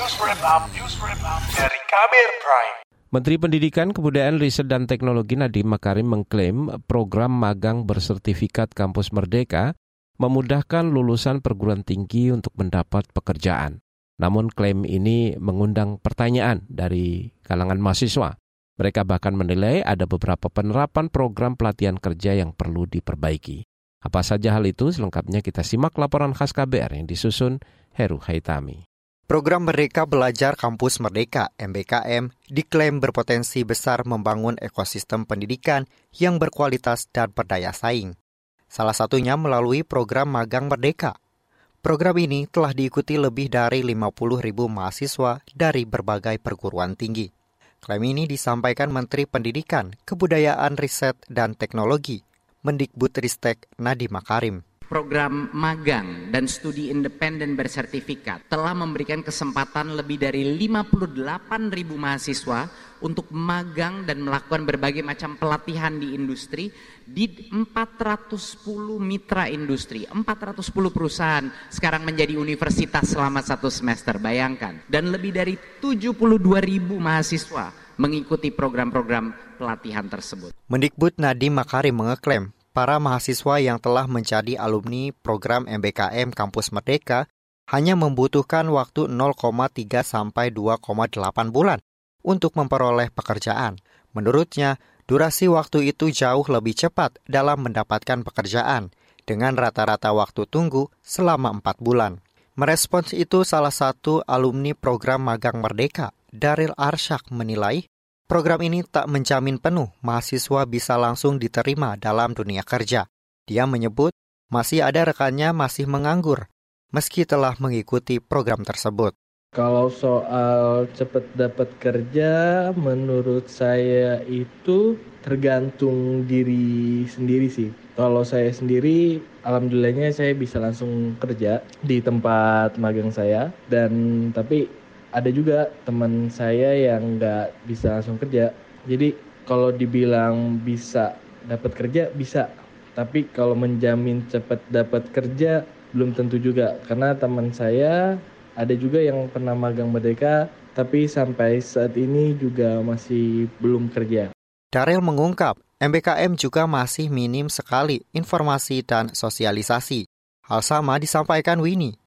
Dari Kabir Prime. Menteri Pendidikan, Kebudayaan, Riset, dan Teknologi Nadiem Makarim mengklaim program magang bersertifikat Kampus Merdeka memudahkan lulusan perguruan tinggi untuk mendapat pekerjaan. Namun klaim ini mengundang pertanyaan dari kalangan mahasiswa. Mereka bahkan menilai ada beberapa penerapan program pelatihan kerja yang perlu diperbaiki. Apa saja hal itu? Selengkapnya kita simak laporan khas KBR yang disusun Heru Haitami. Program Merdeka Belajar Kampus Merdeka MBKM diklaim berpotensi besar membangun ekosistem pendidikan yang berkualitas dan berdaya saing. Salah satunya melalui program Magang Merdeka. Program ini telah diikuti lebih dari 50 ribu mahasiswa dari berbagai perguruan tinggi. Klaim ini disampaikan Menteri Pendidikan, Kebudayaan, Riset, dan Teknologi, Mendikbudristek Nadiem Makarim program magang dan studi independen bersertifikat telah memberikan kesempatan lebih dari 58 ribu mahasiswa untuk magang dan melakukan berbagai macam pelatihan di industri di 410 mitra industri, 410 perusahaan sekarang menjadi universitas selama satu semester, bayangkan. Dan lebih dari 72 ribu mahasiswa mengikuti program-program pelatihan tersebut. Mendikbud Nadiem Makarim mengeklaim para mahasiswa yang telah menjadi alumni program MBKM Kampus Merdeka hanya membutuhkan waktu 0,3 sampai 2,8 bulan untuk memperoleh pekerjaan. Menurutnya, durasi waktu itu jauh lebih cepat dalam mendapatkan pekerjaan dengan rata-rata waktu tunggu selama 4 bulan. Merespons itu salah satu alumni program Magang Merdeka, Daril Arsyak menilai Program ini tak menjamin penuh mahasiswa bisa langsung diterima dalam dunia kerja. Dia menyebut masih ada rekannya masih menganggur meski telah mengikuti program tersebut. Kalau soal cepat dapat kerja, menurut saya itu tergantung diri sendiri sih. Kalau saya sendiri, alhamdulillahnya saya bisa langsung kerja di tempat magang saya. Dan tapi ada juga teman saya yang nggak bisa langsung kerja jadi kalau dibilang bisa dapat kerja bisa tapi kalau menjamin cepat dapat kerja belum tentu juga karena teman saya ada juga yang pernah magang merdeka tapi sampai saat ini juga masih belum kerja. Darel mengungkap, MBKM juga masih minim sekali informasi dan sosialisasi. Hal sama disampaikan Winnie,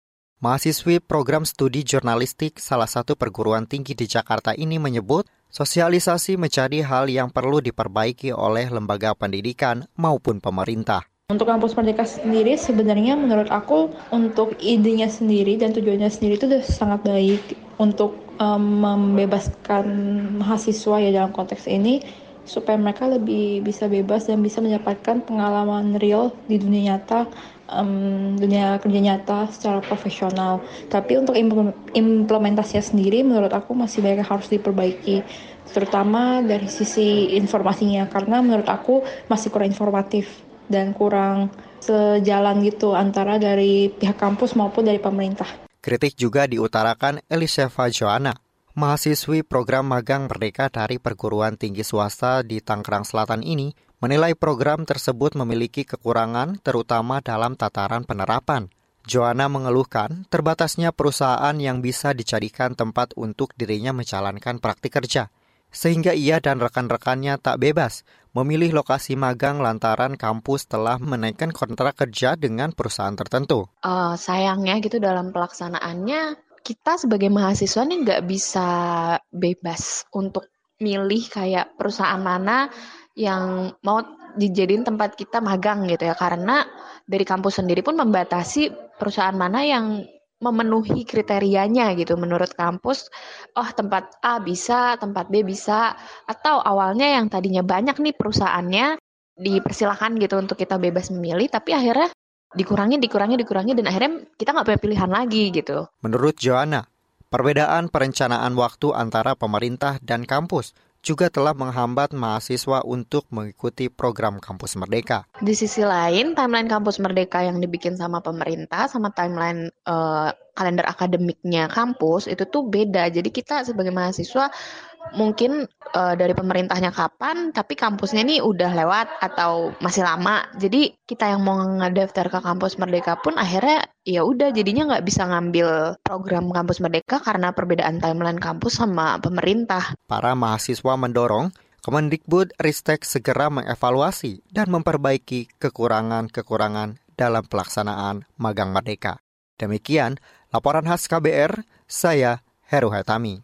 Mahasiswi program studi jurnalistik salah satu perguruan tinggi di Jakarta ini menyebut sosialisasi menjadi hal yang perlu diperbaiki oleh lembaga pendidikan maupun pemerintah. Untuk kampus Merdeka sendiri sebenarnya menurut aku untuk idenya sendiri dan tujuannya sendiri itu sudah sangat baik untuk um, membebaskan mahasiswa ya dalam konteks ini supaya mereka lebih bisa bebas dan bisa mendapatkan pengalaman real di dunia nyata um, dunia kerja nyata secara profesional. Tapi untuk implementasinya sendiri menurut aku masih banyak yang harus diperbaiki, terutama dari sisi informasinya karena menurut aku masih kurang informatif dan kurang sejalan gitu antara dari pihak kampus maupun dari pemerintah. Kritik juga diutarakan Eliseva Joanna, mahasiswi program magang merdeka dari perguruan tinggi swasta di Tangerang Selatan ini menilai program tersebut memiliki kekurangan terutama dalam tataran penerapan. Joanna mengeluhkan terbatasnya perusahaan yang bisa dijadikan tempat untuk dirinya menjalankan praktik kerja, sehingga ia dan rekan-rekannya tak bebas memilih lokasi magang lantaran kampus telah menaikkan kontrak kerja dengan perusahaan tertentu. Uh, sayangnya gitu dalam pelaksanaannya kita sebagai mahasiswa nih nggak bisa bebas untuk milih kayak perusahaan mana yang mau dijadiin tempat kita magang gitu ya. Karena dari kampus sendiri pun membatasi perusahaan mana yang memenuhi kriterianya gitu. Menurut kampus oh tempat A bisa tempat B bisa. Atau awalnya yang tadinya banyak nih perusahaannya dipersilahkan gitu untuk kita bebas memilih. Tapi akhirnya dikurangi dikurangi dikurangi dan akhirnya kita nggak punya pilihan lagi gitu menurut Joanna perbedaan perencanaan waktu antara pemerintah dan kampus juga telah menghambat mahasiswa untuk mengikuti program Kampus Merdeka. Di sisi lain, timeline Kampus Merdeka yang dibikin sama pemerintah sama timeline uh, kalender akademiknya kampus itu tuh beda. Jadi kita sebagai mahasiswa mungkin uh, dari pemerintahnya kapan, tapi kampusnya ini udah lewat atau masih lama. Jadi kita yang mau ngedaftar ke kampus Merdeka pun akhirnya ya udah jadinya nggak bisa ngambil program kampus Merdeka karena perbedaan timeline kampus sama pemerintah. Para mahasiswa mendorong Kemendikbud Ristek segera mengevaluasi dan memperbaiki kekurangan-kekurangan dalam pelaksanaan magang merdeka. Demikian laporan khas KBR, saya Heru Hetami.